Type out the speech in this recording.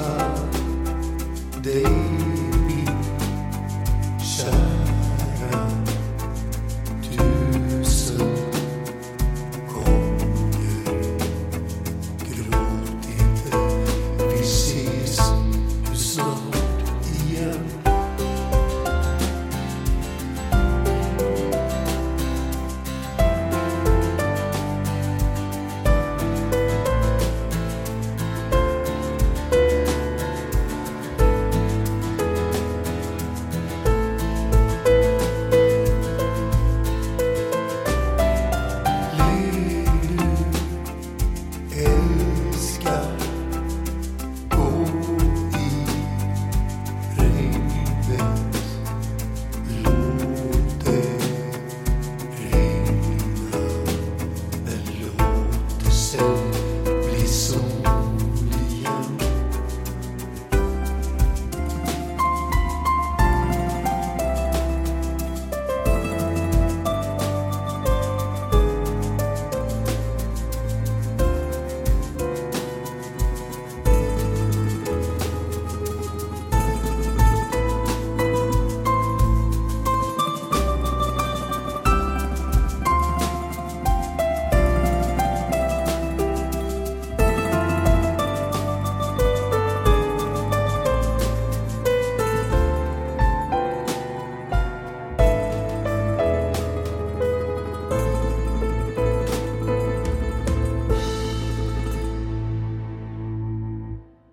summer day.